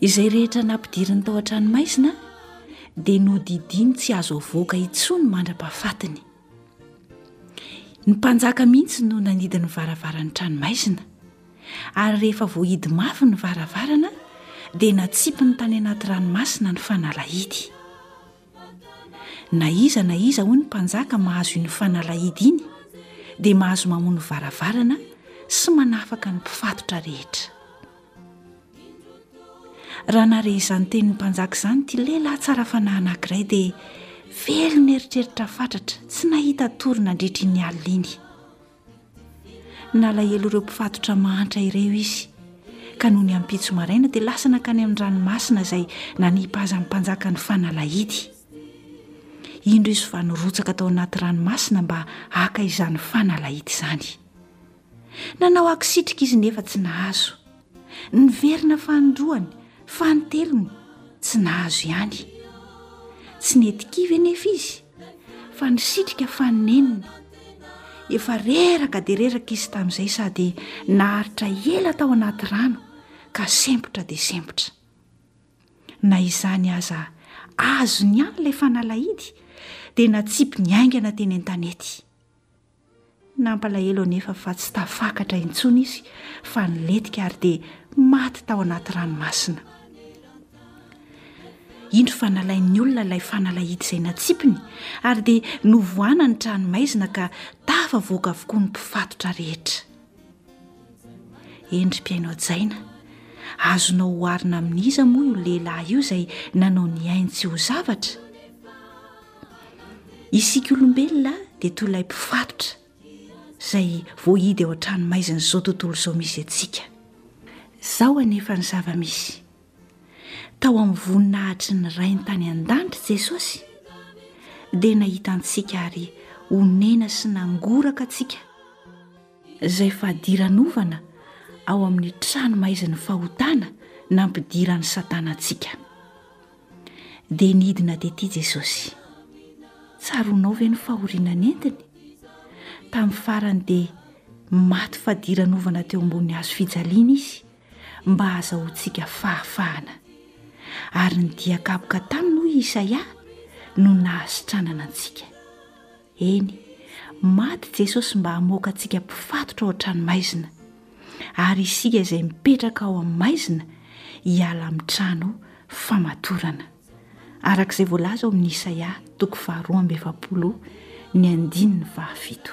Izay rehetra nampidiriny tao an-tranomaizina dia nodidiany tsy azo avoaka intsony mandra-pahafatiny. Ny mpanjaka mihitsy no nanidy ny varavaran'ny tranomaizina, ary rehefa voahidy mafy ny varavarana dia natsipiny tany anaty ranomasina ny fanalahidy. Na iza na iza, hoy ny mpanjaka, mahazo iny fanalahidy iny, dia mahazo mamono varavarana sy manafaka ny mpifatotra rehetra. Raha nahare izany tenin'ny mpanjaka izany ity lehilahy tsara fanahy anankiray, dia velon'eritreritra fatratra, tsy nahita tory nandritra iny alina iny. Nalahelo ireo mpifatotra mahantra ireo izy, ka nony ampitso maraina dia lasa nankany amin'ny ranomasina izay nanipa azy amin'ny mpanjakany fanalahidy. Indro izy fa nirotsaka tao anaty ranomasina mba haka izany fanalahidy izany. Nanao aky sitrika izy nefa tsy nahazo. Niverina fanindroany, fanintelony, tsy nahazo ihany. Tsy nety kivy anefa izy, fa nisitrika faninenony. Efa reraka dia reraka izy tamin'izay sady naharitra ela tao anaty rano, ka sempotra dia sempotra. Na izany aza, azony ihany ilay fanalahidy, dia natsipiny haingana teny an-tanety. Nampalahelo anefa fa tsy tafakatra intsony izy fa nilentika ary dia maty tao anaty ranomasina. Indro fa nalain'ny olona ilay fanalahidy izay natsipiny ary dia novohana ny trano maizina ka tafavoaka avokoa ny mpifatotra rehetra. Eny ry mpihaino hajaina, azonao oharina amin'iza moa io lehilahy io izay nanao ny ainy tsy ho zavatra? Isika olombelona dia toy ilay mpivarotra izay voahidy ao an-tranomaizin'izao tontolo izao misy antsika. Izao anefa ny zava-misy. Tao amin'ny voninahitry ny Rainy tany an-danitra i Jesosy, dia nahita antsika ary onena sy nangoraka antsika, izay fadiranovana ao amin'ny tranomaizin'ny fahotana nampidiran'i Satana antsika. dia nidina tetỳ Jesosy. Tsaroanao ve ny fahoriana nentiny? Tamin'ny farany dia maty fadiranovana teo ambony hazo fijaliana izy mba hahazahoantsika fahafahana. Ary ny dia kapoka taminy, hoy i Isaia, no nahasitranana antsika. Eny, maty Jesosy mba hamoaka antsika mpifatotra ao an-trano maizina, ary isika izay mipetraka ao amin'ny maizina hiala amin'ny trano famatorana. Araka izay voalaza ao amin'ny Isaia toko faharoa amby efapolo ny andininy fahafito.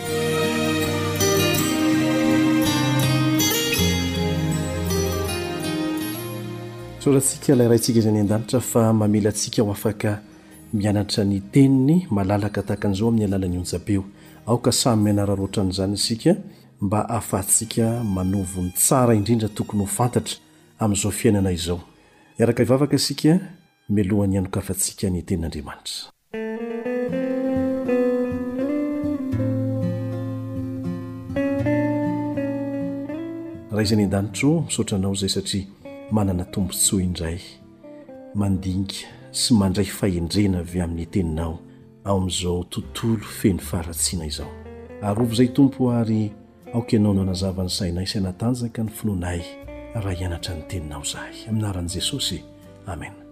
Tsoratsika ilay Raintsika izay any an-danitra fa mamela antsika ho afaka mianatra ny Teniny malalaka tahaka an'izao amin'ny alalan'ny onjam-peo. Aoka samy mianararo hoatran'izany isika mba hahafahantsika manovo ny tsara indrindra tokony ho fantatra amin'izao fiainana izao. Miaraka hivavaka isika mialohan'ny hanokafantsika ny Tenin'Andriamanitra. Ray izay any an-danitra ô, misaotra Anao izay satria manana tombontsoa indray mandinika sy mandray fahendrena avy amin'ny Teninao ao amin'izao tontolo feno faharatsiana izao. Arovy izay Tompo o ary Aoka Ianao no hanazava ny sainay sy hanatanjaka ny finoanay raha hianatra ny Teninao izahay. Amin'ny anaran'i Jesosy. Amena.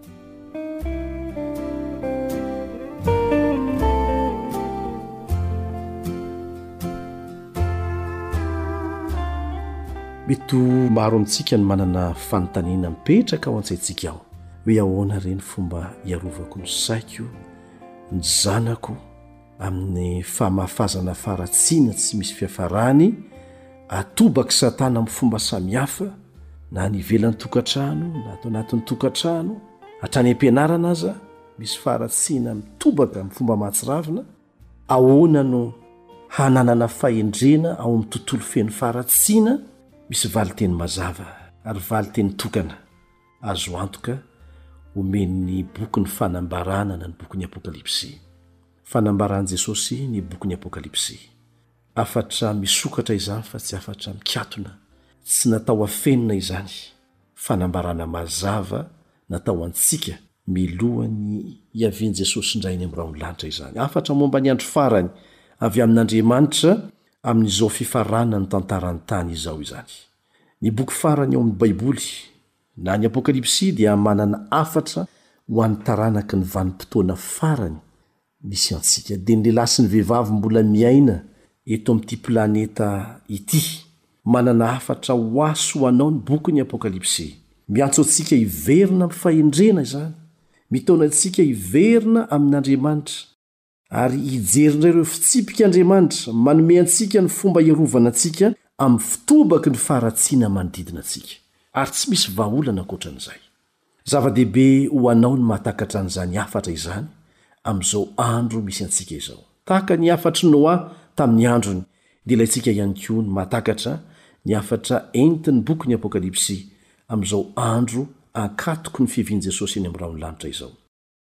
Mety ho maro amintsika ny manana fanontaniana mipetraka ao an-tsaintsika ao. Hoe ahoana re ny fomba hiarovako ny saiko, ny zanako, Amin'ny famafazana faharatsiana tsy misy fiafarany, atobak'i Satana amin'ny fomba samihafa, na any ivelan'ny tokantrano, na ato anatin'ny tokantrano, hatrany am-pianarana aza, misy faharatsiana mitobaka amin'ny fomba mahatsiravina. Ahoana no hananana fahendrena ao amin'ny tontolo feno faharatsiana? Misy valinteny mazava ary valinteny tokana. Azo antoka, omen'ny boky ny fanambarana na ny bokin'ny Apokalypsy. Fanambaran'i Jesosy ny bokin'ny Apokalypsy. Hafatra misokatra izany fa tsy hafatra mikatona. Tsy natao afenina izany. Fanambarana mazava natao ho antsika milohan'ny hiavian'i Jesosy indray any amin'ny rahon'ny lanitra izany. Hafatra momba ny andro farany avy amin'Andriamanitra amin'izao fifaranan'ny tantaran'ny tany izao izany. Ny boky farany ao amin'ny Baiboly, na ny Apokalypsy dia manana hafatra ho an'ny taranaky ny vanim-potoana farany misy antsika, dia ny lehilahy sy ny vehivavy mbola miaina eto amin'ity planeta ity. Manana hafatra ho ahy sy ho anao ny bokin'ny Apokalypsy. Miantso antsika hiverina amin'ny fahendrena izany, mitaona antsika hiverina amin'Andriamanitra. Ary hijery indray ireo fitsipika Andriamanitra manome antsika ny fomba hiarovana antsika amin'ny fitobaky ny faharatsiana manodidina antsika. Ary tsy misy vahaolana ankoatra an'izay. Zava-dehibe ho anao ny mahatakatra an'izany hafatra izany amin'izao andro misy antsika izao. Tahaka ny hafatr'i Noa tamin'ny androny, dia ilaintsika ihany koa ny mahatakatra ny hafatra entin'ny bokin'ny Apokalypsy amin'izao andro ankatoky ny fiavian'i Jesosy eny amin'ny rahon'ny lanitra izao.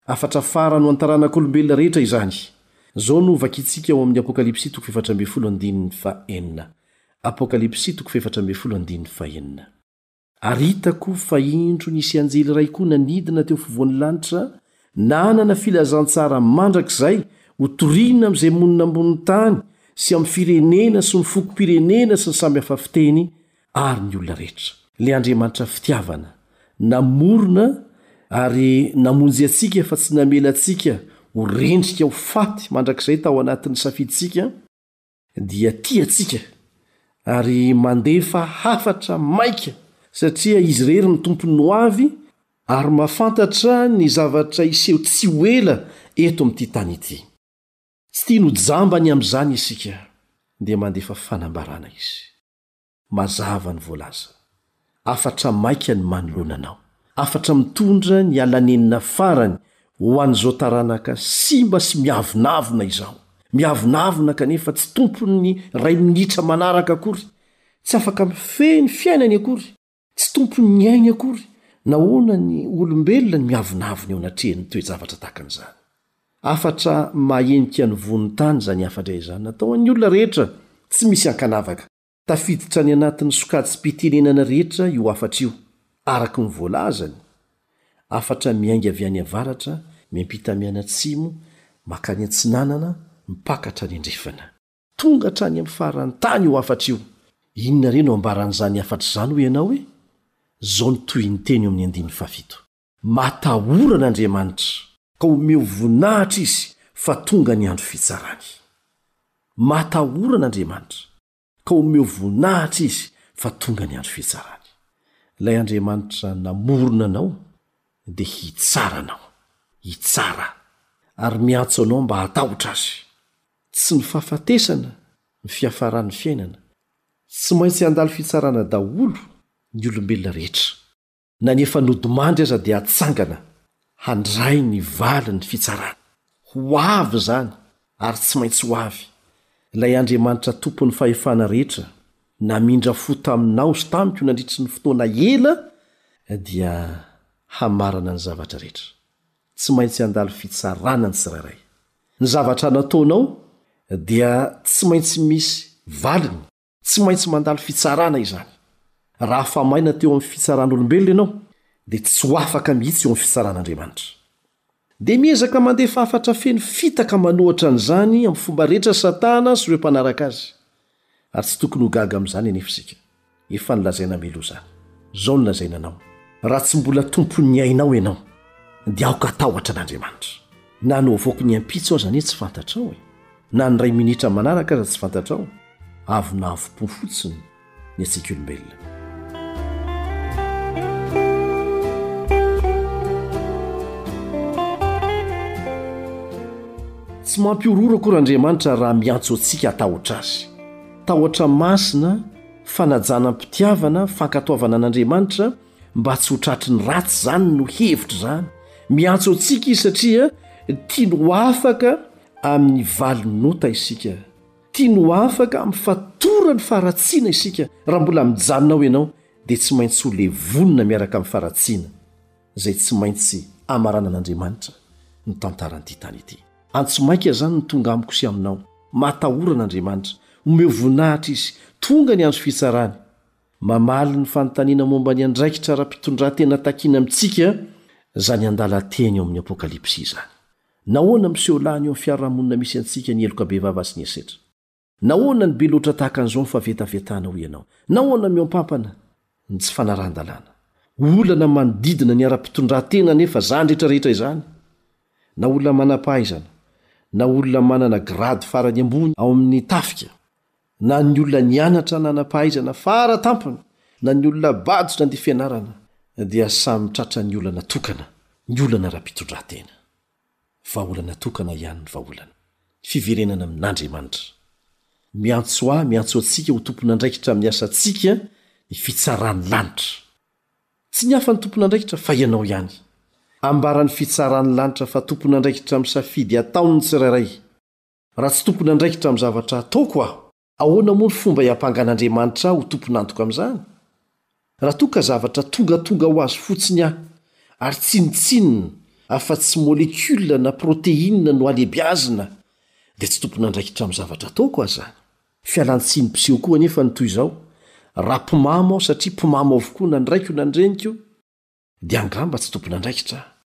Hafatra fara no an-taranak'olombelona rehetra izany. Izao no vakintsika ao amin'ny Apokalypsy toko fahefatra ambin'ny folo andininy fahenina. Apokalypsy toko fahefatra ambin'ny folo andininy fahenina. Ary hitako fa indro nisy anjely iray koa nanidina teo afovoan'ny lanitra, nanana filazantsara mandrakizay hotorina amin'izay monina ambonin'ny tany sy amin'ny firenena sy ny fokom-pirenena sy ny samy hafa fiteny, ary ny olona rehetra. Ilay Andriamanitra fitiavana, namorona ary namonjy antsika fa tsy namela antsika ho rendrika ho faty mandrakizay tao anatin'ny safidintsika, dia tia antsika ary mandefa hafatra maika satria Izy irery no Tompon'ny ho avy ary mahafantatra ny zavatra hiseho tsy ho ela eto amin'ity tany ity. Tsy tiany ho jamba ny amin'izany isika, dia mandefa fanambarana Izy. Mazava ny voalaza. Hafatra maika ny manoloana anao. Hafatra mitondra ny alanenina farany ho an'izao taranaka simba sy miavonavona izao. Miavonavona kanefa tsy tompon'ny iray minitra manaraka akory. Tsy afaka mifehy ny fiainany akory. Tsy tompon'ny ainy akory nahoana ny olombelona ny miavonavona eo anatrehan'ny toe-javatra tahaka an'izany. Hafatra mahahenika ny vohon'ny tany izany hafatra izany natao an'ny olona rehetra tsy misy ankanavaka. Tafiditra any anatin'ny sokajim-pitenenana rehetra io hafatra io, araka ny voalazany, Hafatra miainga avy any avaratra, miampita mianatsimo, makany atsinanana, mipakatra any andrefana. Tonga hatrany amin'ny faran'ny tany io hafatra io. Inona re no ambaran'izany hafatra izany hoy ianao e? Izao no tohin'ny teny eo amin'ny andininy fahafito. Matahorana Andriamanitra. Ka omeo voninahitra Izy fa tonga ny andro fitsarany. Matahorana Andriamanitra. Ka omeo voninahitra Izy fa tonga ny andro fitsarany. Ilay Andriamanitra namorona anao dia hitsara anao. Hitsara. Ary miantso anao mba hatahotra Azy. Tsy ny fahafatesana ny fiafaran'ny fiainana. Tsy maintsy handalo fitsarana daholo ny olombelona rehetra. Na ny efa nodimandry aza dia hatsangana handray ny valin'ny fitsarana. Ho avy izany ary tsy maintsy ho avy. Ilay Andriamanitra Tompon'ny fahefana rehetra namindra fo taminao sy tamiko nandritry ny fotoana ela dia hamarana ny zavatra rehetra. Tsy maintsy handalo fitsarana ny tsirairay. Ny zavatra nataonao dia tsy maintsy misy valiny, tsy maintsy mandalo fitsarana izany. Raha afa maina teo amin'ny fitsaran'olombelona ianao dia tsy ho afaka mihitsy eo amin'ny fitsaran'Andriamanitra. Dia miezaka mandefa hafatra feno fitaka manohatra an'izany amin'ny fomba rehetra Satana sy ireo mpanaraka azy. Ary tsy tokony ho gaga amin'izany anefa isika. Efa nolazaina mialoha izany. Izao no lazaina anao, Raha tsy mbola tompon'ny ainao ianao, dia aoka hatahotra an'Andriamanitra. Na nohavoaky ny ampitso aza anie tsy fantatrao e! Na ny iray minitra manaraka aza tsy fantatrao, avonavom-po fotsiny ny antsika olombelona. Tsy mampihorohoro akory Andriamanitra raha miantso antsika hatahotra azy. Tahotra masina, fanajana am-pitiavana, fankatoavana an'Andriamanitra mba tsy ho tratry ny ratsy izany no hevitra izany. Miantso antsika izy satria tiany ho afaka amin'ny valin'ota isika. Tiny ho afaka amin'ny fatoran'ny faharatsiana isika, raha mbola mijanona ao ianao, dia tsy maintsy ho levonina miaraka amin'ny faharatsiana, izay tsy maintsy amaranan'Andriamanitra ny tantaran'ity tany ity. Antso maika izany no tonga amiko sy aminao, matahora an'Andriamanitra, omeo voninahitra Izy, tonga ny andro fitsarany. Mamaly ny fanontaniana momba ny andraikitra ara-pitondran-tena takiana amintsika izany andalan-teny ao amin'ny Apokalypsy izany. Nahoana miseho lany eo amin'ny fiarahamonina misy antsika ny heloka bevava sy ny herisetra? Nahoana no be loatra tahaka an'izao ny fahavetavetana, hoy ianao? Nahoana mihoampampana ny tsy fanarahan-dalàna? Olana manodidina ny ara-pitondran-tena anefa izany rehetra rehetra izany, na olona manam-pahaizana, na olona manana grady farany ambony ao amin'ny tafika, na ny olona nianatra nanam-pahaizana fara tampony na ny olona bado tsy nandia fianarana dia samy tratra ny olana tokana, ny olana ara-pitondrantena. Vahaolana tokana ihany ny vahaolana. Fiverenana amin'Andriamanitra. Miantso ahy, miantso antsika ho tompon'andraikitra amin'ny asantsika ny fitsaran'ny lanitra. Tsy ny hafa no tompon'andraikitra fa ianao ihany. Ambaran'ny fitsaran'ny lanitra fa tompon'andraikitra amin'ny safidy ataon'ny tsirairay. Raha tsy tompon'andraikitra amin'ny zavatra ataoko aho, ahoana moa ny fomba hiampangan'Andriamanitra ahy ho tompon'antoka amin'izany? Raha toa ka zavatra tongatonga ho azy fotsiny aho, ary tsinontsinona afa-tsy molekiola na proteinina no alehibiazina, dia tsy tompon'andraikitra amin'ny zavatra ataoko aho izany. Fialantsiny mpiseho koa anefa ny toy izao, Raha mpimamo aho satria mpimamo avokoa na ny raiko na ny reniko, dia angamba tsy tompon'andraikitra aho.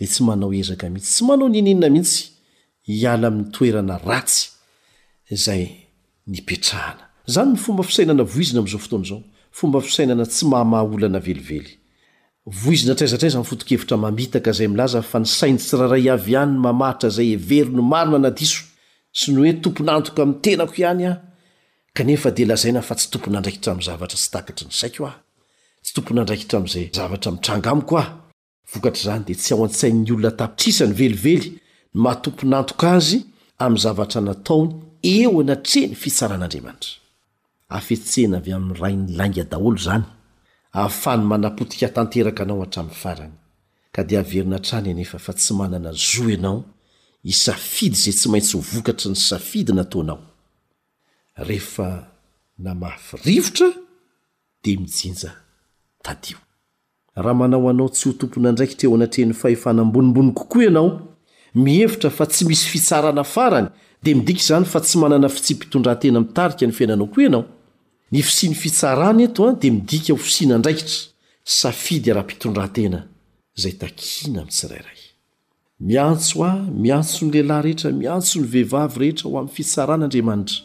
dia tsy manao ezaka mihitsy, tsy manao n'inon'inona mihitsy hiala amin'ny toerana ratsy izay nipetrahana. Izany no fomba fisainana voizina amin'izao fotoana izao, fomba fisainana tsy mahamaha olana velively. Voizina hatraiza hatraiza ny foto-kevitra mamitaka izay milaza fa ny sain'ny tsirairay avy ihany no mamaritra izay heveriny ho marina na diso, sy ny hoe tompon'antoka amin'ny tenako ihany aho, kanefa dia lazaina fa tsy tompon'andraikitra amin'ny zavatra tsy takatry ny saiko aho, tsy tompon'andraikitra amin'izay zavatra mitranga amiko aho. Vokatr'izany dia tsy ao an-tsain'ny olona tapitrisany velively ny maha-tompon'antoka azy amin'ny zavatra nataony eo anatrehan'ny fitsaran'Andriamanitra. Afetsena avy amin'ny rain'ny lainga daholo izany, ahafahany manapotika tanteraka anao hatramin'ny farany. Ka dia averina hatrany anefa fa tsy manana zo ianao hisafidy izay tsy maintsy ho vokatry ny safidy nataonao. Rehefa namafy rivotra dia mijinja tadio. Raha manao anao tsy ho tompon'andraikitra eo anatrehan'ny fahefana ambonimbony kokoa ianao, mihevitra fa tsy misy fitsarana farany, dia midika izany fa tsy manana fitsipi-pitondran-tena mitarika ny fiainanao koa ianao. Ny fisian'ny fitsarana eto dia midika ho fisian'andraikitra, safidy ara-pitondran-tena, izay takiana amin'ny tsirairay. Miantso ahy, miantso ny lehilahy rehetra, miantso ny vehivavy rehetra ho amin'ny fitsarana Andriamanitra,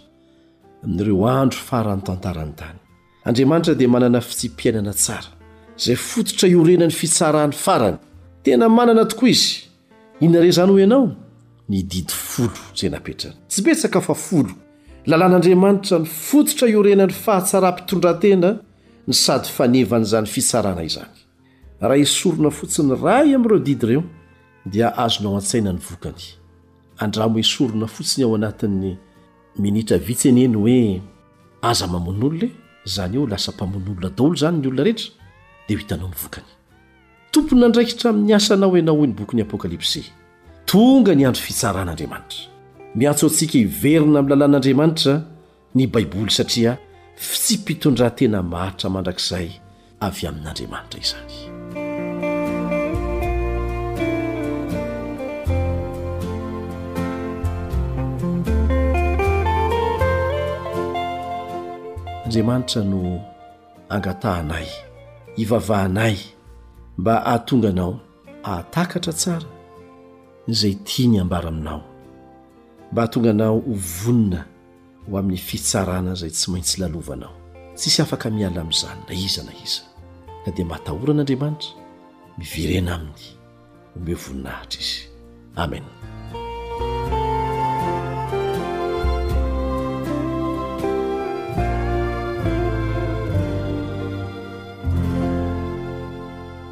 amin'ireo andro faran'ny tantaran'ny tany. Andriamanitra dia manana fitsipi-piainana tsara, izay fototra iorenan'ny fitsarany farany. Tena manana tokoa Izy. Inona re izany hoy ianao? Ny Didy Folo izay napetrany. Tsy betsaka fa folo. Lalàn'Andriamanitra, ny fototra iorenan'ny fahatsaram-pitondran-tena, ny sady fanevan'izany fitsarana izany. Raha esorina fotsiny iray amin'ireo didy ireo dia azonao an-tsaina ny vokany. Andramo esorina fotsiny ao anatin'ny minitra vitsy anie ny hoe aza mamono olona e, izany hoe lasa mpamono olona daholo izany ny olona rehetra dia ho hitanao ny vokany. Tompon'andraikitra amin'ny asanao ianao hoy ny bokin'ny Apokalypsy. Tonga ny andro fitsaran'Andriamanitra. Miantso antsika hiverina amin'ny lalàn'Andriamanitra ny Baiboly satria fitsipi-pitondran-tena maharitra mandrakizay avy amin'Andriamanitra izany. Andriamanitra no angatahanay, ivavahanay mba hahatonga anao hahatakatra tsara izay tiany ambara aminao, mba hahatonga anao ho vonona ho amin'ny fitsarana izay tsy maintsy lalovanao. Tsisy afaka miala amin'izany na iza na iza. Ka dia mba atahora an'Andriamanitra, miverena aminy, omeo voninahitra izy. Amena.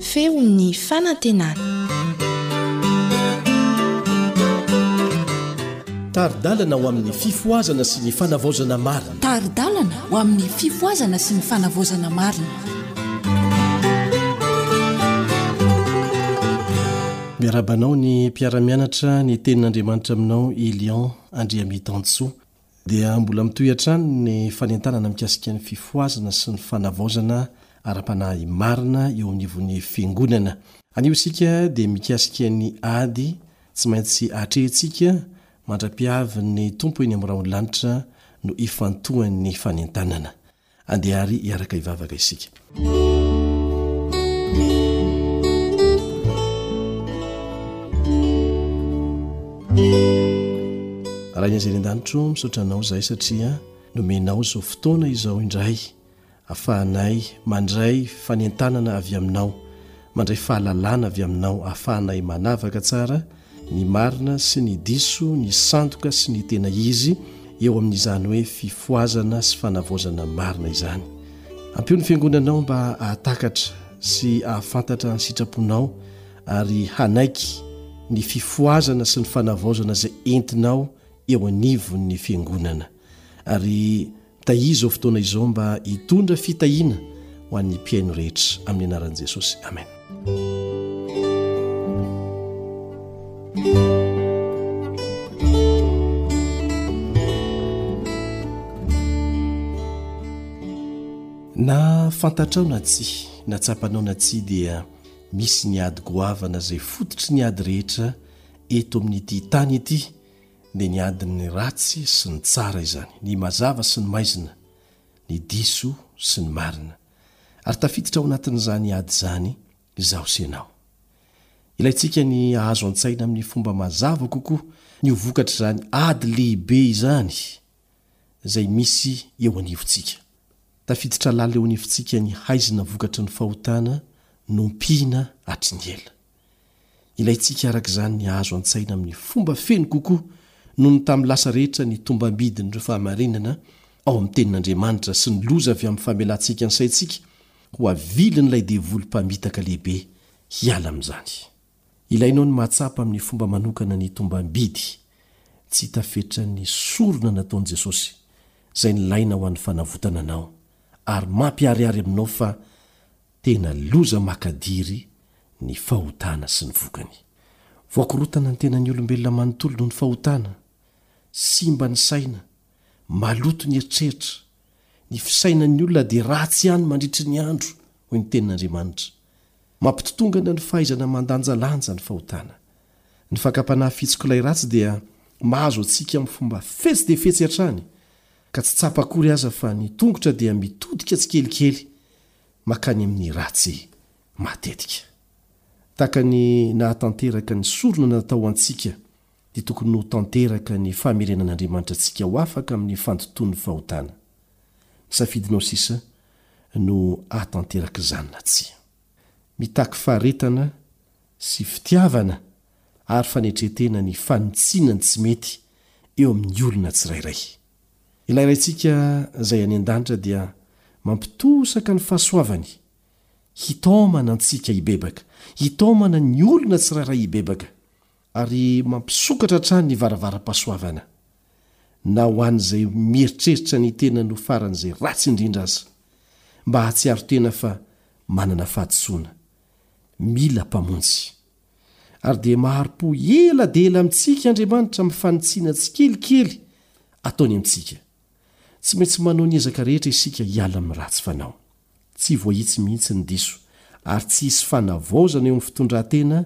Feon'ny fanantenana. Tari-dalana ho amin'ny fifohazana sy ny fanavaozana marina. Tari-dalana ho amin'ny fifohazana sy ny fanavaozana marina. Miarahaba anao ny mpiara-mianatra ny tenin'Andriamanitra aminao Elion Andriamitansoa. dia mbola mitohy hatrany ny fanentanana mikasika ny fifohazana sy ny fanavaozana ara-panahy marina eo anivon'ny Fiangonana. Anio isika dia mikasika ny ady tsy maintsy atrehintsika mandra-piavin'ny Tompo eny Amorahonlanitra no ifantohan'ny fanentanana. Andeha ary hiaraka hivavaka isika. Raha ny anjely an-danitro misaotra anao izahay satria nomenao izao fotoana izao indray afahanay mandray fanentanana avy aminao Mandray fahalalana avy aminao hahafahanay manavaka tsara ny marina sy ny diso, ny sandoka sy ny tena izy eo amin'izany hoe fifohazana sy fanavaozana marina izany. Ampio ny Fiangonanao mba hahatakatra sy hahafantatra ny sitraponao ary hanaiky ny fifohazana sy ny fanavaozana izay entinao eo anivon'ny Fiangonana ary Tahia izao fotoana izao mba hitondra fitahiana ho an'ny mpihaino rehetra, amin'ny anaran'i Jesosy, amena. Na fantatrao na tsia, na tsapanao na tsia dia misy ny ady goavana izay fototry ny ady rehetra eto amin'ity tany ity, dia ny adin'ny ratsy sy ny tsara izany, ny mazava sy ny maizina, ny diso sy ny marina. Ary tafiditra ao anatin'izany ady izany izaho sy ianao. Ilaintsika ny hahazo an-tsaina amin'ny fomba mazava kokoa ny ho vokatr'izany ady lehibe izany izay misy eo anivontsika. Tafiditra lalina eo anivontsika ny haizina vokatry ny fahotana nompiana hatry ny ela. Ilaintsika araka izany ny hahazo an-tsaina amin'ny fomba feno kokoa noho ny tamin'ny lasa rehetra ny tombambidin'ireo fahamarinana ao amin'ny Tenin'Andriamanitra sy ny loza avy amin'ny famelantsika ny saintsika ho avilin'ilay devoly mpamitaka lehibe hiala amin'izany. Ilainao ny mahatsapa amin'ny fomba manokana ny tombambidy tsy hita fetran'ny sorona nataon'i Jesosy, izay nilaina ho an'ny fanavotana anao, ary mampiharihary aminao fa Tena loza makadiry ny fahotana sy ny vokany. Voakorotana ny tenan'ny olombelona manontolo noho ny fahotana. Simba ny saina, maloto ny eritreritra. Ny fisainan'ny olona dia ratsy ihany mandritry ny andro, hoy ny Tenin'Andriamanitra. Mampitotongana ny fahaizana mandanjalanja ny fahotana. Ny fakam-panahy fihitsik'ilay ratsy dia mahazo antsika amin'ny fomba fetsy dia fetsy hatrany, ka tsy tsapa akory aza fa ny tongotra dia mitodika tsikelikely makany amin'ny ratsy matetika. Tahaka ny nahatanteraka ny sorona natao ho antsika, dia tokony ho tanteraka ny famerenan'Andriamanitra antsika ho afaka amin'ny fandotoan'ny fahotana. Ny safidinao sisa no hahatanteraka izany na tsia. Mitaky faharetana sy fitiavana ary fanetren-tena ny fanitsiana ny tsy mety eo amin'ny olona tsirairay. Ilay Raintsika Izay any An-danitra dia mampitosaka ny fahasoavany hitaomana antsika hibebaka, hitaomana ny olona tsirairay hibebaka, ary mampisokatra hatrany ny varavaram-pahasoavana, na ho an'izay mieritreritra ny tenany ho faran'izay ratsy indrindra aza, mba hahatsiaro tena fa manana fahadisoana, mila Mpamonjy. Ary dia mahari-po ela dia ela amintsika Andriamanitra amin'ny fanitsiana tsikelikely ataony amintsika. Tsy maintsy manao ny ezaka rehetra isika hiala amin'ny ratsy fanao. Tsy voahitsy mihitsy ny diso, ary tsy hisy fanavaozana eo amin'ny fitondran-tena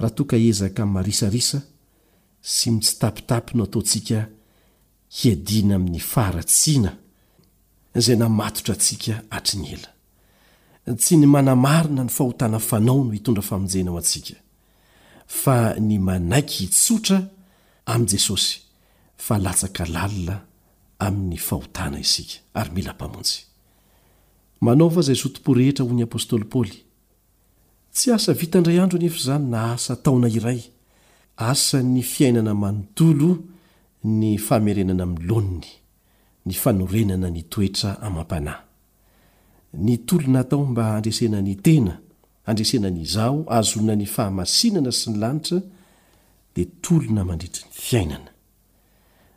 raha toa ka ezaka marisarisa sy mitsitapitapy no ataontsika hiadiana amin'ny faharatsiana izay namatotra antsika hatry ny ela. Tsy ny manamarina ny fahotana fanao no hitondra famonjena ho antsika, fa ny manaiky hitsotra amin'i Jesosy fa latsaka lalina amin'ny fahotana isika ary mila Mpamonjy. Manaova izay zotom-po rehetra hoy ny apostoly Paoly. Tsy asa vita indray andro anefa izany na asa taona iray. Asan'ny fiainana manontolo ny famerenana amin'ny laoniny. ny fanorenana ny toetra amam-panahy. Ny tolona atao mba handresena ny tena, handresena ny izaho, hahazoana ny fahamasinana sy ny lanitra dia tolona mandritry ny fiainana.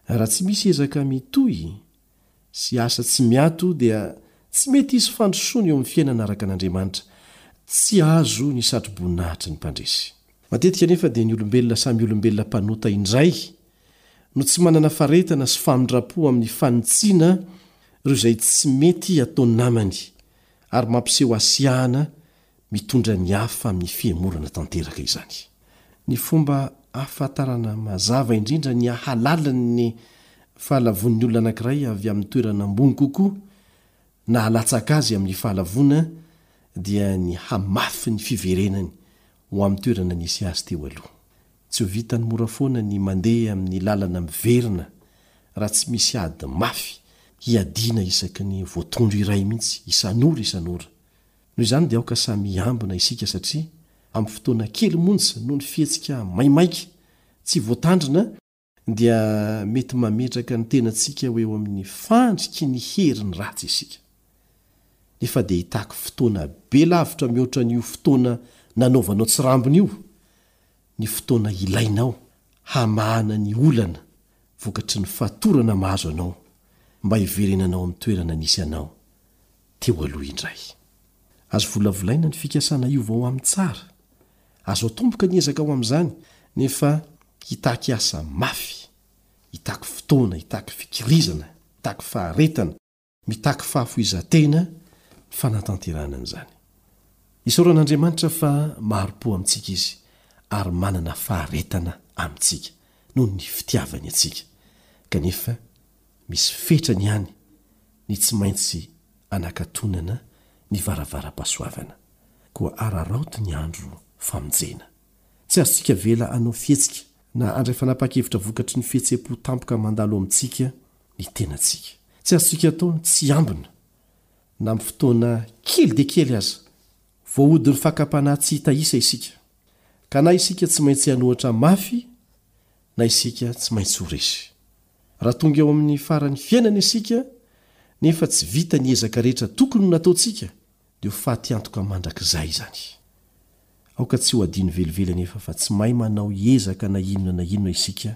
Raha tsy misy ezaka mitohy sy asa tsy miato dia tsy mety hisy fandrosoana eo amin'ny fiainana araka an'Andriamanitra, tsy azo ny satroboninahitry ny mpandresy. Matetika anefa dia ny olombelona samy olombelona mpanota indray no tsy manana faharetana sy famindram-po amin'ny fanitsiana ireo izay tsy mety ataon'ny namany ary mampiseho hasiahana mitondra ny hafa amin'ny fihemorana tanteraka izany. Ny fomba ahafantarana mazava indrindra ny ahalalin'ny fahalavoan'ny olona anankiray avy amin'ny toerana ambony kokoa na halatsaka azy amin'ny fahalavoana dia ny hamafy ny fiverenany ho amin'ny toerana nisy azy teo aloha. Tsy ho vitan'ny mora foana ny mandeha amin'ny lalana miverina raha tsy misy ady mafy hiadiana isaky ny voatondro iray mihitsy isan'ora isan'ora. Noho izany dia aoka samy hiambina isika satria amin'ny fotoana kely monja noho ny fihetsika maimaika tsy voatandrina dia mety mametraka ny tenantsika ho eo amin'ny fandriky ny herin'ny ratsy isika. Nefa dia hitaky fotoana be lavitra mihoatra an'io fotoana nanaovanao tsirambina io ny fotoana ilainao hamahana ny olana vokatry ny fatorana mahazo anao mba hiverenanao amin'ny toerana nisy anao teo aloha indray. Azo volavolaina ny fikasana hiova ho amin'ny tsara. Azo atomboka ny ezaka ho amin'izany, nefa hitaky asa mafy, hitaky fotoana, hitaky fikirizana, hitaky faharetana, Mitaky fahafoizan-tena ny fanatanterahana an'izany. Isaoran'Andriamanitra fa mari-po amintsika izy ary manana faharetana amintsika noho ny fitiavany antsika. Kanefa misy fetrany ihany ny tsy maintsy anakatonana ny varavaram-pahasoavana. Koa araraoty ny andro famonjena. Tsy azontsika avela hanao fihetsika na handray fanapahan-kevitra vokatry ny fihetseham-po tampoka mandalo amintsika ny tenantsika. Tsy azontsika atao ny tsy hiambina, na amin'ny fotoana kely dia kely aza. Voahodin'ny fakam-panahy tsy hita isa isika, ka na isika tsy maintsy hanohitra mafy na isika tsy maintsy ho resy. Raha tonga eo amin'ny faran'ny fiainana isika, nefa tsy vita ny ezaka rehetra tokony ho nataontsika, dia ho faty antoka mandrakizay izany. Aoka tsy ho adino velively anefa fa tsy mahay manao ezaka na inona na inona isika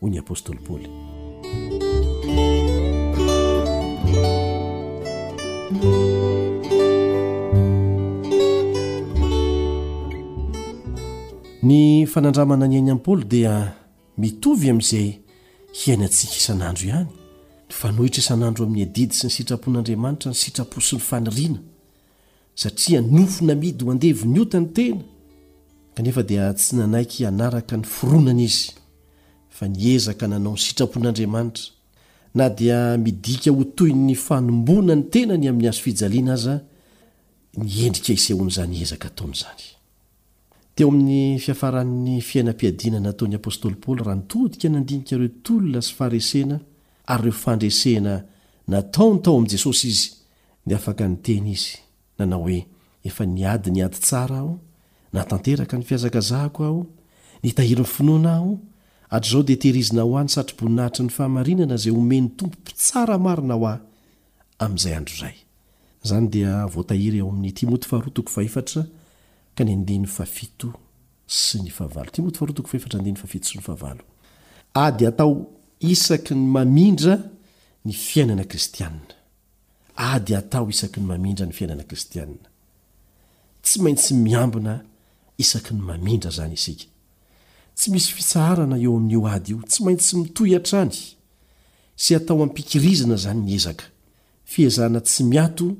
hoy ny apostoly Paoly. ny fanandramana ny ainy ampoly dia mitovy amin'izay hiainantsika isan'andro ihany ny fanohitra isan'andro amin'ny adidy sy ny sitrapon'andriamanitra ny sitrapo sy ny faniriana satria nofo namidy ho andevon'ny ota ny tena, kanefa dia tsy nanaiky hanaraka ny fironana izy, fa niezaka nanao ny sitrapon'Andriamanitra, na dia midika ho toy ny fanomboana ny tenany amin'ny hazofijaliana aza ny endrika isehoan'izany ezaka ataony izany. Teo amin'ny fiafaran'ny fiainam-piadiana nataon'ny apostoly Paoly raha nitodika nandinika ireo tolona sy faharesena ary ireo fandresena nataony tao amin'i Jesosy izy, dia afaka niteny izy, nanao hoe, Efa niady ny ady tsara aho, nahatanteraka ny fihazakazahako aho, nitahiry ny finoana aho, hatrizao dia tehirizina ho ahy ny satroboninahitry ny fahamarinana izay homen'ny Tompo mpitsara marina ho ahy amin'izay andro izay. Izany dia voatahiry ao amin'ny Timoty faharoa toko fahefatra ka ny andininy fahafito sy ny fahavalo. Timoty faharoa toko fahefatra andininy fahafito sy ny fahavalo. Ady atao isaky ny mamindra ny fiainana kristianina. Ady atao isaky ny mamindra ny fiainana kristianina. Tsy maintsy miambina isaky ny mamindra izany isika. Tsy misy fitsaharana eo amin'io ady io, tsy maintsy mitohy hatrany sy atao am-pikirizana izany ny ezaka. Fiezahana tsy miato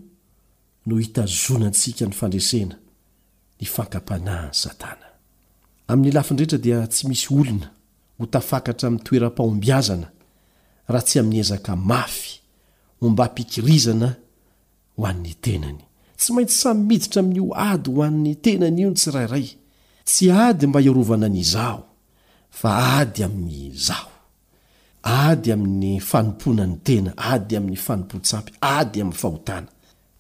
no hitazonantsika ny fandresena. ny fanka-panahin'i Satana. Amin'ny lafiny rehetra dia tsy misy olona ho tafakatra amin'ny toeram-pahombiazana raha tsy amin'ny ezaka mafy ombam-pikirizana ho an'ny tenany. Tsy maintsy samy miditra amin'io ady ho an'ny tenany io ny tsirairay, tsy ady mba hiarovana ny izaho, fa ady amin'ny izaho, ady amin'ny fanompoana ny tena, ady amin'ny fanompoan-tsampy, ady amin'ny fahotana.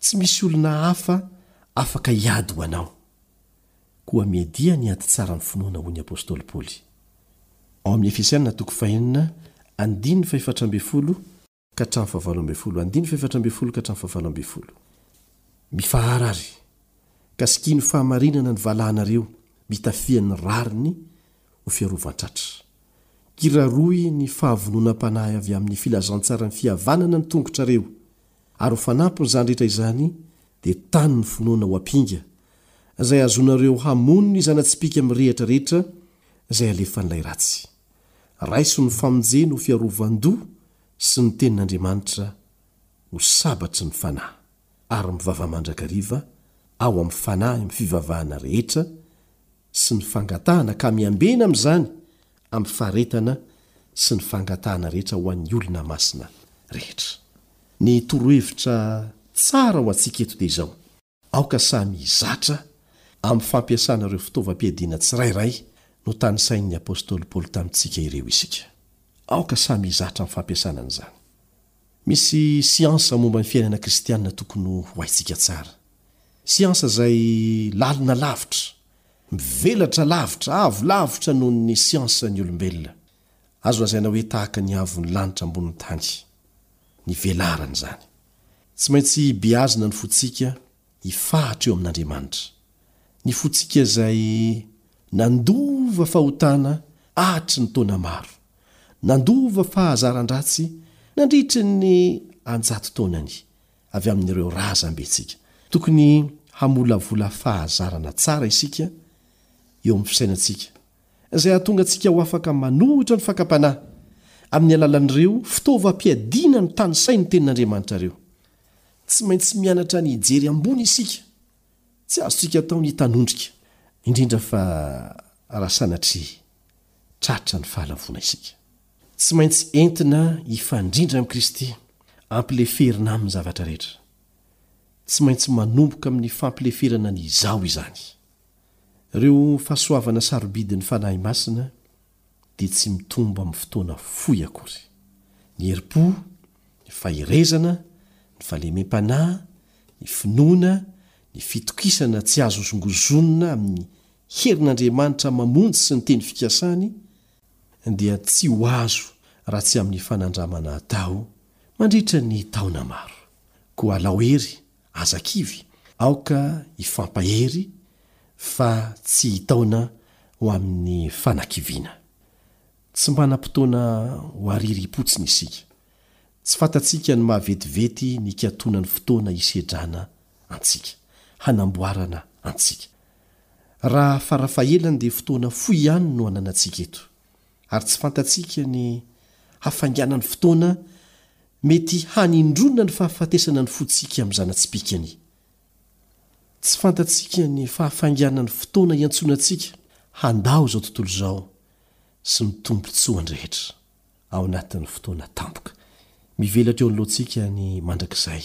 Tsy misy olona hafa afaka hiady ho anao. Koa miadia ny ady tsara amin'ny finoana hoy ny apostoly Paoly. Ao amin'ny Efesiana toko fahenina andininy fahefatra ambin'ny folo ka hatramin'ny fahavalo ambin'ny folo andininy fahefatra ambin'ny folo ka hatramin'ny fahavalo ambin'ny folo. Mifahara ary, ka sikino fahamarinana ny valahanareo mitafia ny rariny ho fiarovan-tratra. Kiraroy ny fahavononam-panahy avy amin'ny filazantsaran'ny fihavanana ny tongotrareo. Ary ho fanampin'izany rehetra izany dia tany ny finoana ho ampinga, izay hahazoanareo hamono ny zana-tsipìka mirehatra rehetra izay alefan'ilay ratsy. Raiso ny famonjena ho fiarovan-doha sy ny Tenin'Andriamanitra ho sabatry ny fanahy, ary mivavaha mandrakariva ao amin'ny fanahy amin'ny fivavahana rehetra, sy ny fangatahana ka miambena amin'izany amin'ny faharetana sy ny fangatahana rehetra ho an'ny olona masina rehetra. Ny torohevitra tsara ho antsika eto dia izao, aoka samy hizatra amin'ny fampiasana ireo fitaovam-piadiana tsirairay notanisain'ny apostoly Paoly tamintsika ireo isika. Aoka samy hizatra amin'ny fampiasana an'izany. Misy siansa momba ny fiainana kristianina tokony ho haintsika tsara. Siansa izay lalina lavitra, mivelatra lavitra, avo lavitra noho ny siansa ny olombelona. Azo lazaina hoe tahaka ny avon'ny lanitra ambonin'ny tany ny velaran'izany. Tsy maintsy hibeazina ny fontsika hifahatra eo amin'Andriamanitra. Ny fontsika izay nandova fahotana ahatry ny taona maro, nandova fahazaran-dratsy nandritry ny an-jato taonany, avy amin'ireo razambentsika. Tokony hamolavola fahazarana tsara isika eo amin'ny fisainantsika, izay hahatonga antsika ho afaka manohitra ny fakam-panahy amin'ny alalan'ireo fitaovam-piadiana mitanisain'ny Tenin'Andriamanitra ireo. Tsy maintsy mianatra ny hijery ambony isika. Tsy azontsika atao ny hitanondrika, indrindra fa raha sanatria tratra ny fahalavoana isika. Tsy maintsy entina hifandrindra amin'i Kristy, ampileferina Aminy ny zavatra rehetra. Tsy maintsy manomboka amin'ny fampileferana ny izaho izany. Ireo fahasoavana sarobidin'ny Fanahy Masina dia tsy mitombo amin'ny fotoana fohy akory. Ny herim-po, ny faherezana, ny fahalemem-panahy, ny finoana, ny fitokisana tsy azo hozongozonina amin'ny herin'Andriamanitra mamonjy sy ny teny fikasany, dia tsy ho azo raha tsy amin'ny fanandramana atao mandritra ny taona maro. Koa alao hery, aza kivy, aoka hifampahery fa tsy hitaona ho amin'ny fanakiviana. Tsy manam-potoana ho aririmpotsiny isika. Tsy fantatsika ny maha vetivety ny hikatonan'ny fotoana hisedrana antsika, hanamboarana antsika. Raha farafahelany dia fotoana fohy ihany no ananantsika eto, ary tsy fantatsika ny hafainganan'ny fotoana mety hanindrona ny fahafatesana ny fontsika amin'ny zana-tsipìkany. Tsy fantatsika ny fahafainganan'ny fotoana iantsoana antsika handao izao tontolo izao sy ny tombontsoany rehetra, ao anatin'ny fotoana tampoka. Mivelatra eo anoloantsika ny mandrakizay.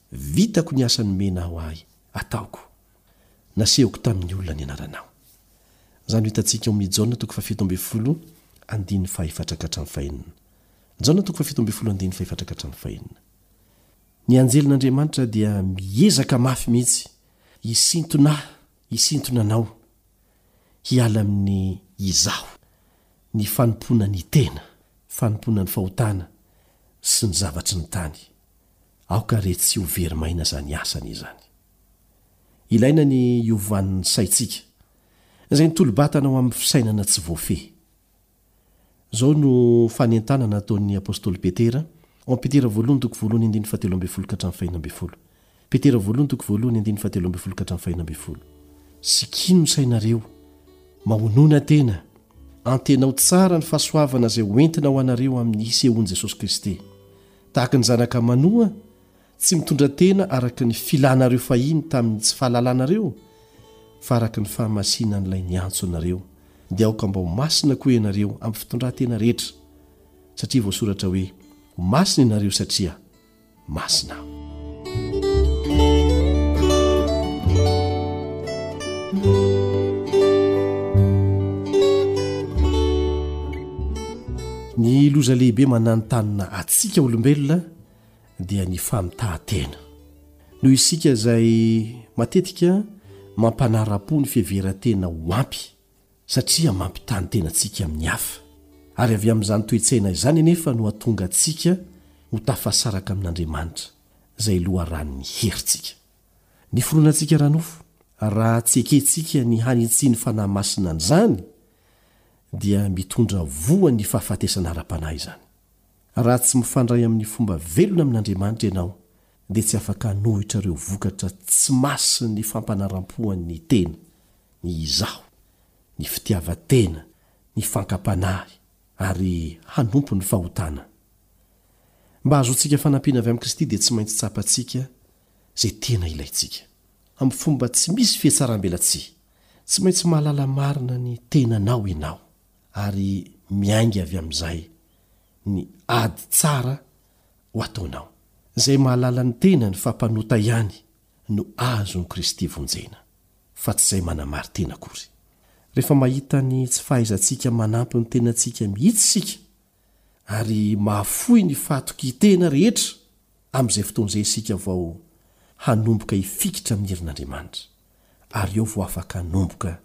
Vitako ny asa nomenao ahy ataoko. Nasehoko tamin'ny olona ny anaranao. Izany no hitantsika ao amin'ny Jaona toko fahafito ambin'ny folo andininy fahefatra ka hatramin'ny fahenina. Jaona toko fahafito ambin'ny folo andininy fahefatra ka hatramin'ny fahenina. Ny anjelin'Andriamanitra dia miezaka mafy mihitsy hisintona ahy, hisintona anao, hiala amin'ny izaho, ny fanompoana ny tena, fanompoana ny fahotana sy ny zavatry ny tany. Aoka re tsy ho very maina izany asany izany. Ilaina ny hiovan'ny saintsika, izay nitolo-batana ho amin'ny fisainana tsy voafehy. Izao no fanentanana ataon'ny apostoly Petera ao Petera voalohany toko voalohany andininy fahatelo ambin'ny folo ka hatramin'ny faheno ambin'ny folo, Petera voalohany toko voalohany andininy fahatelo ambin'ny folo ka hatramin'ny fahena ambin'ny folo. Sikino ny sainareo, mahonona tena, antenao tsara ny fahasoavana izay ho entina ho anareo amin'ny hisehoan'i Jesosy Kristy. Tahaka ny zanaka manoa tsy mitondra tena araka ny filanareo fahiny tamin'ny tsy fahalalanareo, fa araka ny fahamasinan'Ilay niantso anareo, dia aoka mba ho masina koa ianareo amin'ny fitondran-tena rehetra, satria voasoratra hoe, Ho masina ianareo satria. masina. ny loza lehibe mananontanina atsika olombelona dia ny famitahantena noho isika izay matetika mampanara-po ny fiheverantena ho ampy satria mampitany tena antsika amin'ny hafa, ary avy amin'izany toe-tsaina izany anefa no hahatonga antsika ho tafasaraka amin'Andriamanitra, izay loharanon'ny herintsika. Ny fironantsika ara-nofo, raha tsy ekentsika ny hanitsian'ny Fanahy Masina an'izany, dia mitondra voan'ny fahafatesana ara-panahy izany. Raha tsy mifandray amin'ny fomba velona amin'Andriamanitra ianao, dia tsy afaka hanohitra ireo vokatra tsy masin'ny fampanaram-poan'ny tena. ny izaho, ny fitiavan-tena, ny fankam-panahy, ary hanompo ny fahotana. Mba hahazoantsika fanampiana avy amin'i Kristy dia tsy maintsy tsapantsika izay tena ilaintsika. Amin'ny fomba tsy misy fihatsarambelatsihy, tsy maintsy mahalala marina ny tenanao ianao, ary miainga avy amin'izay ny ady tsara ho ataonao. Izay mahalala ny tenany fa mpanota ihany no azon'i Kristy vonjena. fa tsy izay manamari-tena akory. Rehefa mahita ny tsy fahaizantsika manampy ny tenantsika mihitsy isika, ary mahafoy ny fahatokian-tena rehetra, amin'izay fotoana izay isika vao hanomboka hifikitra amin'ny herin'Andriamanitra, ary eo vao afaka hanomboka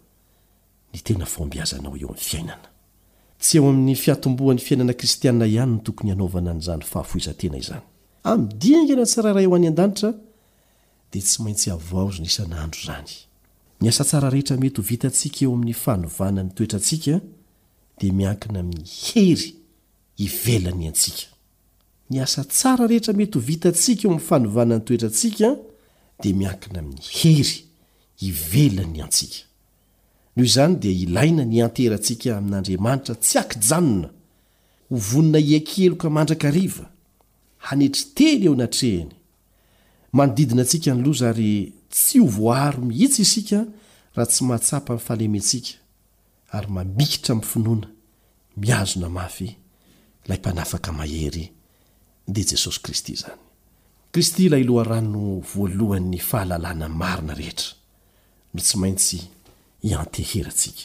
ny tena fahombiazanao eo amin'ny fiainana. Tsy eo amin'ny fiatombohan'ny fiainana kristiana ihany no tokony hanaovana an'izany fahafoizan-tena izany. Amin'ny dingana tsirairay ho any an-danitra, dia tsy maintsy havaozina isan'andro izany. Ny asa tsara rehetra mety ho vitantsika eo amin'ny fanovana ny toetrantsika dia miankina amin'ny hery ivelany antsika. Ny asa tsara rehetra mety ho vitantsika eo amin'ny fanovana ny toetrantsika dia miankina amin'ny hery ivelany antsika. Noho izany dia ilaina ny hianteherantsika amin'Andriamanitra tsy an-kijanona, ho vonona hiaiky heloka mandrakariva, hanetry teny eo anatrehany, Manodidina antsika ny loza ary tsy ho voaaro mihitsy isika raha tsy mahatsapa ny fahalementsika ary mamikitra amin'ny finoana, mihazona mafy ilay Mpanafaka mahery, dia Jesosy Kristy izany. Kristy ilay loharano voalohan'ny fahalalana marina rehetra no tsy maintsy ianteherantsika.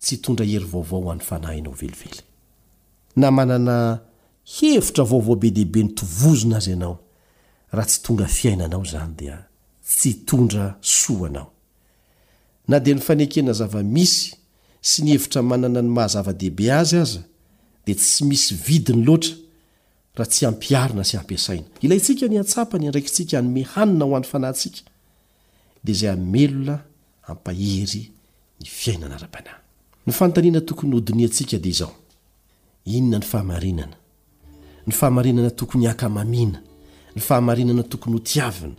Tsy hitondra hery vaovao ho an'ny fanahinao velively. Na manana hevitra vaovao be dia be nitovozona aza ianao, raha tsy tonga fiainanao izany dia tsy hitondra soa ho anao. Na dia ny fanekena zava-misy sy ny hevitra manana ny maha-zava-dehibe azy aza dia tsy misy vidiny loatra raha tsy ampiharina sy ampiasaina. Ilaintsika ny hahatsapa ny andraikitsika hanome hanina ho an'ny fanahintsika dia izay hamelona hampahery ny fiainana ara-panahy. Ny fanontaniana tokony hodinihantsika dia izao, Inona ny fahamarinana? Ny fahamarinana tokony hankamamiana, ny fahamarinana tokony hotiavina,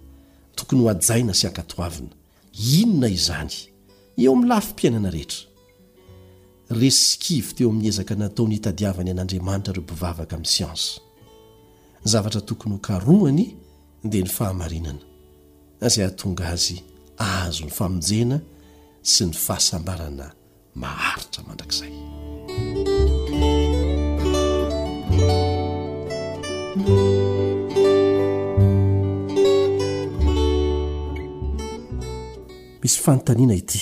tokony hohajaina sy hankatoavina. Inona izany? Eo amin'ny lafim-piainana rehetra. Resy sy kivy teo amin'ny ezaka nataony hitadiavany an'Andriamanitra ireo mpivavaka amin'ny siansa. Ny zavatra tokony hokarohany dia ny fahamarinana, izay hahatonga azy hahazo ny famonjena sy ny fahasambarana maharitra mandrakizay. Misy fanontaniana ity.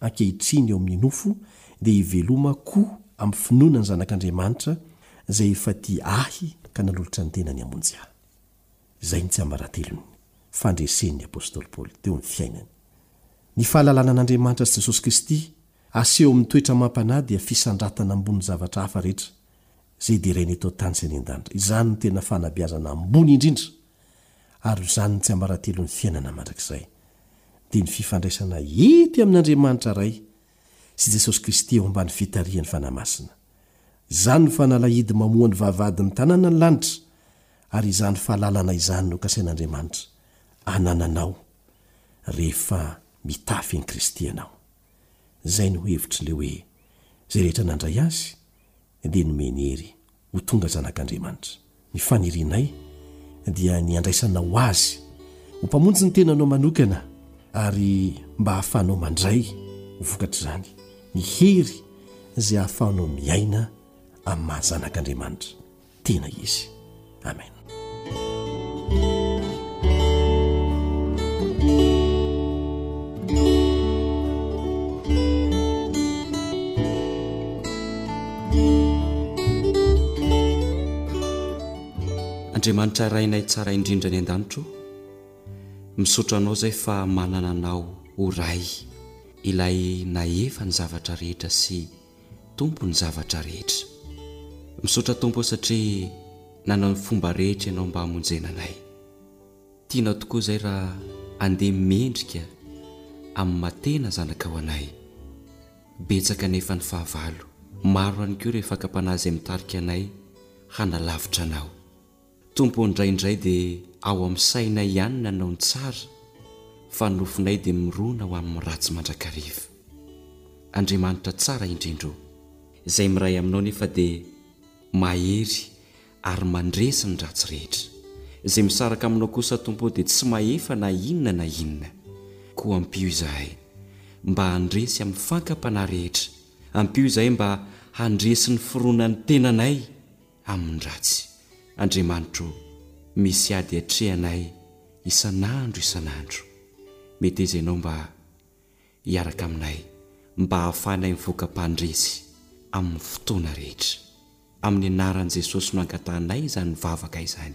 ankehitriny eo amin'ny nofo dia hiveloma ko amin'ny finoana ny Zanak'Andriamanitra izay efa tia ahy ka nanolotra ny tenany hamonjy ahy. Izay no tsiambaratelon'ny fandresen'ny apostoly Paoly teo ny fiainany. Ny fahalalana an'Andriamanitra sy Jesosy Kristy aseho amin'ny toetra amam-panahy dia fisandratana ambony zavatra hafa rehetra izay deraina eto an-tany sy any an-danitra. Izany no tena fanabeazana ambony indrindra ary ho izany ny tsiambaratelon'ny fiainana mandrakizay, dia ny fifandraisana hety amin'Andriamanitra Ray sy Jesosy Kristy eo ambany fitarihany Fanahy Masina. Izany no fanalahidy mamoha ny vavahadin'ny tanàna ny lanitra, ary izany fahalalana izany no kasain'Andriamanitra anananao rehefa mitafy an'i Kristy ianao. Izay no hevitr'ilay hoe izay rehetra nandray Azy dia nomeny hery ho tonga zanak'Andriamanitra. Ny fanirianay dia ny handraisanao ho Azy ho Mpamonjy ny tenanao manokana ary mba hahafahanao mandray ho vokatr'izany ny hery izay ahafahanao miaina amin'ny maha zanak'Andriamanitra tena izy. Amen. Andriamanitra rainay tsara indrindra any an-danitro misaotra anao izay fa manana anao ho ray ilay nahefa ny zavatra rehetra sy Tompo ny zavatra rehetra. Misaotra Tompo satria nanao ny fomba rehetra Ianao mba hamonjena anay. Tianao tokoa izay raha andeha mendrika amin'ny maha tena zanakao anay. Betsaka anefa ny fahavalo. Maro ihany koa ireo fakam-panahy izay mitarika anay hanalavitra Anao. Tompo ô ndraindray dia ao amin'ny sainay ihany ny hanao ny tsara fa ny nofonay dia mirona ho amin'ny ratsy mandrakariva. Andriamanitra tsara indrindra ô! Izay miray aminao nefa dia mahery ary mandresy ny ratsy rehetra. Izay misaraka aminao kosa Tompo ô dia tsy mahefa na inona na inona. Koa ampio izahay mba handresy amin'ny fankam-panahy rehetra. Ampio izahay mba handresy ny fironan'ny tenanay. amin'ny ratsy. Andriamanitro ô, misy ady atrehanay isan'andro isan'andro. Meteza Ianao mba hiaraka aminay mba hahafahanay mivoaka mpandresy amin'ny fotoana rehetra. Amin'ny anaran'i Jesosy no angatahanay izany vavaka izany.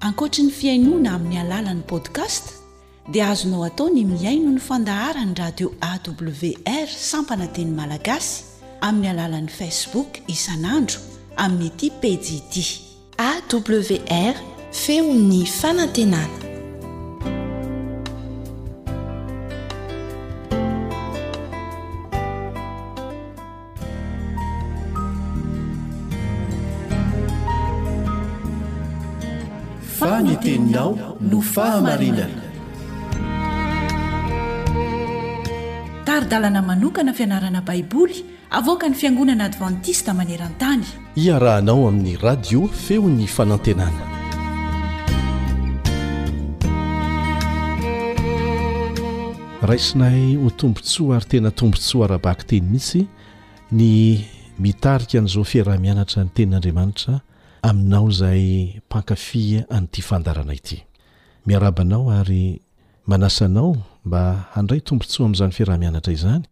Ankoatry ny fihainoana amin'ny alalan'ny podcast dia azonao atao ny mihaino ny fandaharan'ny radio awr sampana teny malagasy amin'ny alalan'ny facebook isan'andro amin'ity pejy ity AWR, Feon'ny Fanantenana. Fa ny teninao no fahamarinana. Tari-dalana manokana fianarana Baiboly Avoakan'ny Fiangonana Advantista maneran-tany. Iarahanao amin'ny Radio Feon'ny Fanantenana. Raisinay ho tombontsoa ary tena tombontsoa ara-bakiteny mihitsy ny mitarika an'izao fiaraha-mianatra ny tenin'Andriamanitra aminao izay mpankafy an'ity fandarana ity. Miaraba anao ary manasa anao mba handray tombontsoa amin'izany fiaraha-mianatra izany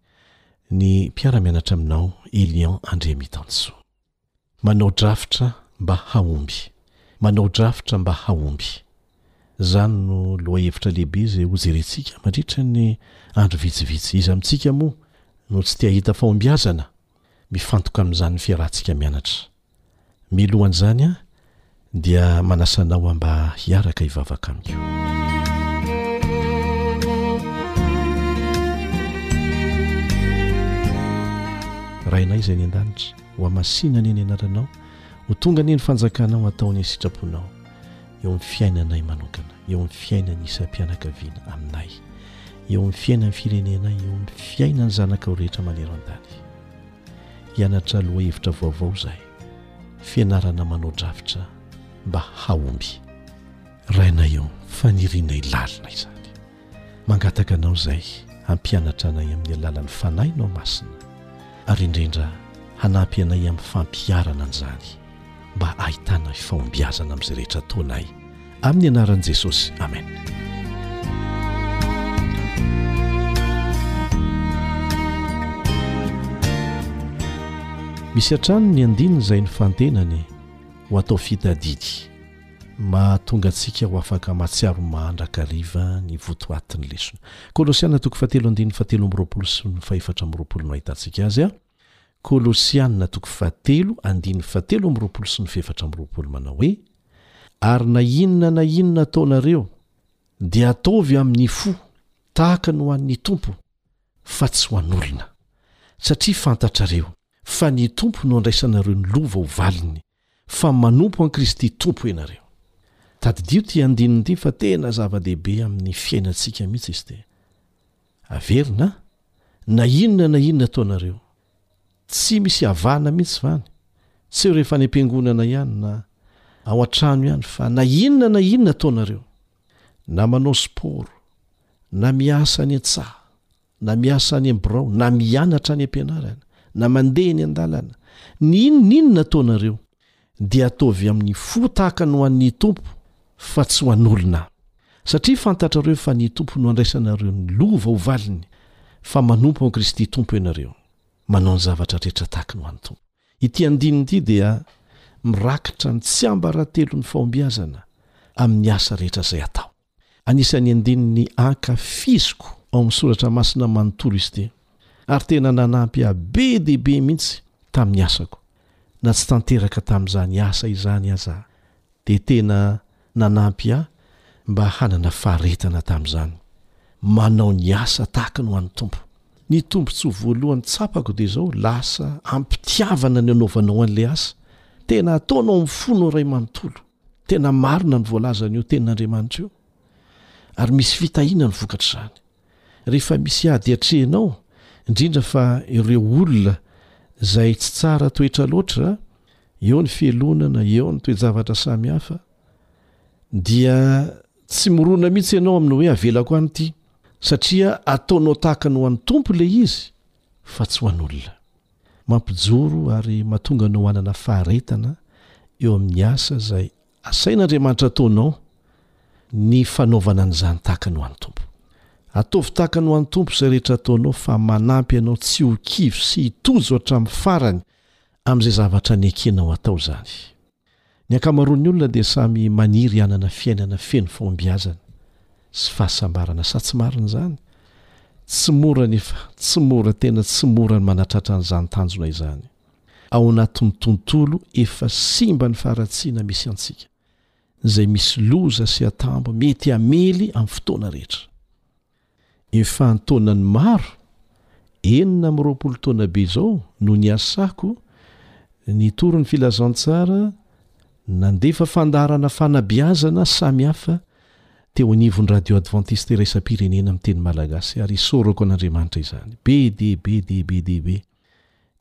ny mpiara-mianatra aminao Elian Andriamitansoa. Manao drafitra mba hahomby. Manao drafitra mba hahomby. Izany no lohahevitra lehibe izay hojerentsika mandritra ny andro vitsivitsy. Iza amintsika moa no tsy te hahita fahombiazana? Mifantoka amin'izany ny fiarahantsika mianatra. Milohan'izany aho dia manasa anao aho mba hiaraka hivavaka amiko. Rainay izay any an-danitra, ho hamasina anie ny anaranao, ho tonga anie ny fanjakanao, hatao anie ny sitraponao eo amin'ny fiainanay manokana, eo amin'ny fiainan'ny isam-pianakaviana aminay, eo amin'ny fiainan'ny firenenay, eo amin'ny fiainan'ny zanakao rehetra maneran-tany. Hianatra lohahevitra vaovao izahay, fianarana manao drafitra mba hahomby. Rainay io fanirianay lalina izany. Mangataka anao izahay hampianatra anay amin'ny alalan'ny Fanahinao Masina, ary indrindra hanampy anay amin'ny fampiharana an'izany. mba hahitana fifahombiazana amin'izay rehetra ataonay. Amin'ny anaran'i Jesosy, amena. Misy hatrany ny andininy izay nifantenany ho atao fitadidy mahatonga antsika ho afaka mahatsiaro mandrakariva ny votoatin'ny lesona. Kolosiana toko fahatelo andininy fahatelo amby roapolo sy ny fahefatra amby roapolo no ahitantsika azy a. Kolosiana toko fahatelo andininy fahatelo amby roapolo sy ny fahefatra amby roapolo manao hoe, Ary na inona na inona ataonareo, dia ataovy amin'ny fo tahaka ny ho an'ny Tompo, fa tsy ho an'olona, satria fantatrareo fa ny Tompo no andraisanareo ny lova ho valiny, Fa manompo an'i Kristy Tompo ianareo. Tadidio ity andininy ity fa tena zava-dehibe amin'ny fiainantsika mihitsy izy ity. Averina, na inona na inona ataonareo. Tsy misy iavahana mihitsy izany, tsy eo rehefa any am-piangonana ihany na ao an-trano ihany fa na inona na inona ataonareo. Na manao sport, na miasa any an-tsaha, na miasa any amin'ny birao, na mianatra any am-pianarana, na mandeha eny an-dalana, ny inon'inona ataonareo, dia ataovy amin'ny fo tahaka ny ho an'ny Tompo, fa tsy ho an'olona. Satria fantatrareo fa ny Tompo no handraisanareo ny lova ho valiny, fa manompo an'i Kristy Tompo ianareo, manao ny zavatra rehetra tahaka ny ho an'ny Tompo. Ity andininy ity dia mirakitra ny tsiambaratelon'ny fahombiazana amin'ny asa rehetra izay atao. Anisan'ny andininy ankafiziko ao amin'ny soratra masina manontolo izy ity, ary tena nanampy ahy be dia be mihitsy tamin'ny asako. Na tsy tanteraka tamin'izany asa izany aza aho, dia tena nanampy ahy mba hanana faharetana tamin'izany. Manao ny asa tahaka ny ho an'ny Tompo. Ny tombontsoa voalohany tsapako dia izao, lasa am-pitiavana ny anaovanao an'ilay asa. Tena ataonao amin'ny fonao iray manontolo. Tena marina ny voalazan'io tenin'Andriamanitra io, ary misy fitahiana ny vokatr'izany. Rehefa misy ady atrehinao, indrindra fa ireo olona izay tsy tsara toetra loatra, eo ny fialonana, eo ny toe-javatra samihafa, dia tsy mirona mihitsy ianao amin'ny hoe avelako any ity, satria ataonao tahaka ny ho an'ny Tompo ilay izy, fa tsy ho an'olona. mampijoro ary mahatonga anao hanana faharetana eo amin'ny asa izay asain'Andriamanitra ataonao ny fanaovana an'izany tahaka ny ho an'ny Tompo. Ataovy tahaka ny ho an'ny Tompo izay rehetra ataonao fa manampy anao tsy ho kivy sy hitojo hatramin'ny farany amin'izay zavatra nekenao hatao izany. Ny ankamaroan'ny olona dia samy maniry hanana fiainana feno fahombiazana sy fahasambarana. Sa tsy marina izany? Tsy mora anefa, tsy mora, tena tsy mora ny manatratra an'izany tanjona izany, ao anatin'ny tontolo efa simba ny faharatsiana misy antsika, izay misy loza sy atambo mety hamely amin'ny fotoana rehetra. Efa an-taonany maro, enina amby roapolo taona be izao no niasako nitory ny filazantsara, nandefa fandaharana fanabeazana samy hafa teo anivon'ny Radio Advantista Iraisam-pirenena amin'ny teny malagasy ary isaorako an'Andriamanitra izany. Be dia be dia be dia be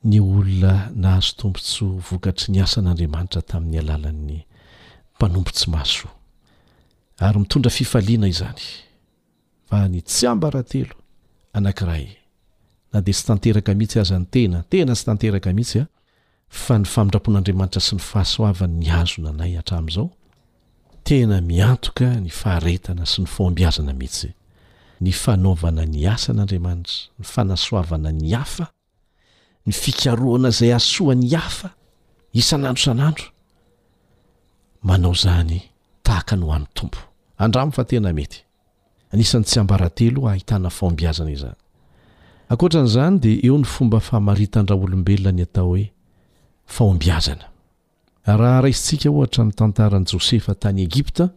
ny olona nahazo tombontsoa vokatry ny asan'Andriamanitra tamin'ny alalan'ny mpanompo tsy mahasoa. Ary mitondra fifaliana izany. fa ny tsiambaratelo anankiray, na dia tsy tanteraka mihitsy aza ny tena, tena tsy tanteraka mihitsy, fa ny famindrapon'Andriamanitra sy ny fahasoavany mihazona anay hatramin'izao, tena miantoka ny faharetana sy ny fahombiazana mihitsy, ny fanaovana ny asan'Andriamanitra, ny fanasoavana ny hafa, Ny fikarohana izay hahasoa ny hafa isan'andro isan'andro, manao izany tahaka ny ho an'ny Tompo. Andramo fa tena mety. Anisan'ny tsiambaratelo ahitana fahombiazana izany. Ankoatra an'izany dia eo ny fomba famaritan-dRaolombelona ny atao hoe fahombiazana. Raha raisintsika ohatra ny tantaran'i Josefa tany Egypta,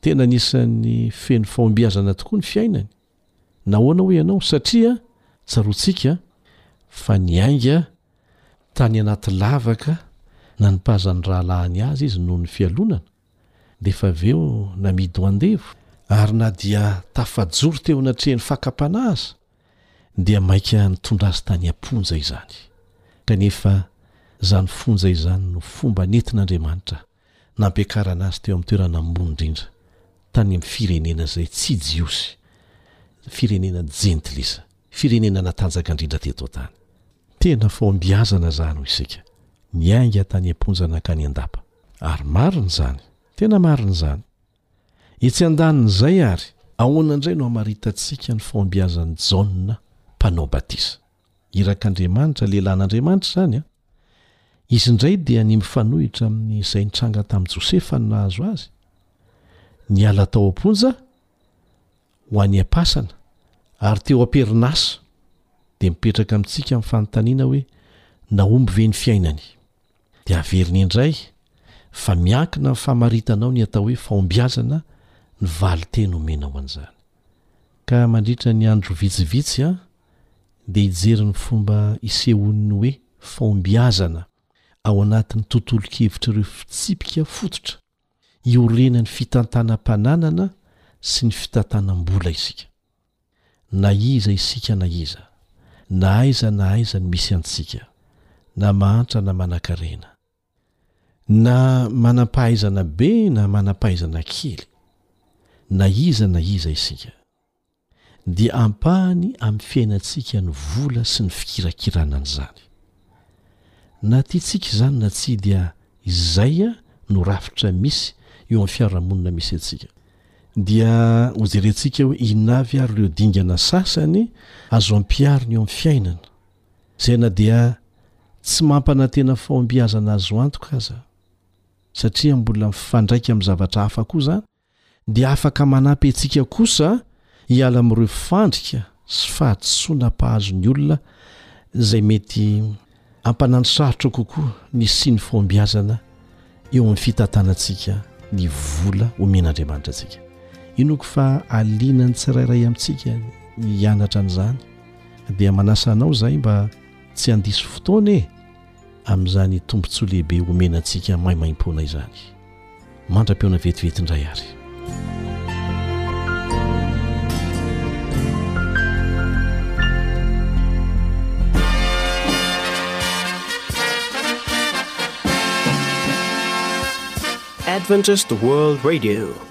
tena anisan'ny feno fahombiazana tokoa ny fiainany. Nahoana hoy ianao? Satria, tsaroantsika fa niainga tany anaty lavaka nanipazan'ny rahalahiny azy izy noho ny fialonana, dia efa avy eo namidy ho andevo. Ary na dia tafajoro teo anatrehan'ny fakam-panahy aza, dia mainka nitondra azy tany am-ponja izany. Kanefa, izany fonja izany no fomba nentin'Andriamanitra nampiakarana azy teo amin'ny toerana ambony indrindra tany amin'ny firenena izay tsy Jiosy, firenena jentilisa, firenena natanjaka indrindra teto an-tany. Tena fahombiazana izany, hoy isika, niainga tany am-ponja nankany an-dapa. Ary marina izany. Tena marina izany. Etsy an-danin'izay àry, ahoana indray no hamaritantsika ny fahombiazan'i Jaona Mpanao batisa? irak'Andriamanitra, lehilahin'Andriamanitra izany an, izy indray dia ny mifanohitra amin'ny izay nitranga tamin'i Josefa no nahazo azy, niala tao am-ponja ho any am-pasana ary teo am-perinasa dia mipetraka amintsika amin'ny fanontaniana hoe nahomby ve ny fiainany? Dia averiny indray fa miankina amin'ny famaritanao ny atao hoe fahombiazana ny valinteny omena ho an'izany. Ka mandritra ny andro vitsivitsy an, dia hijery ny fomba isehoan'ny hoe fahombiazana ao anatin'ny tontolon-kevitr'ireo fitsipika fototra iorenan'ny fitantanam-pananana sy ny fitantanam-bola isika. Na iza isika na iza, na aiza na aiza ny misy antsika, na mahantra na manankarena, na manam-pahaizana be na manam-pahaizana kely, na iza na iza isika, dia ampahany amin'ny fiainantsika ny vola sy ny fikirakirana an'izany. Na tiantsika izany na tsia dia izay no rafitra misy eo amin'ny fiarahamonina misy antsika. Dia hojerentsika hoe inona avy ary ireo dingana sasany azo ampiharina eo amin'ny fiainana, izay na dia tsy mampanantena fahombiazana azo antoka aza, satria mbola mifandraika amin'ny zavatra hafa koa izany, dia afaka manampy antsika kosa hiala amin'ireo fandrika sy fahadisoana mpahazo ny olona izay mety hampanano sarotra kokoa ny hisian'ny fahombiazana eo amin'ny fitantanantsika ny vola omen'Andriamanitra antsika. Inoako fa aliana ny tsirairay amintsika ny hianatra an'izany dia manasa anao izahay mba tsy handiso fotoana e! amin'izany tombontsoa lehibe omena antsika maimaimpoana izany. Mandra-pihaona vetivety indray ary. Adventist World Radio.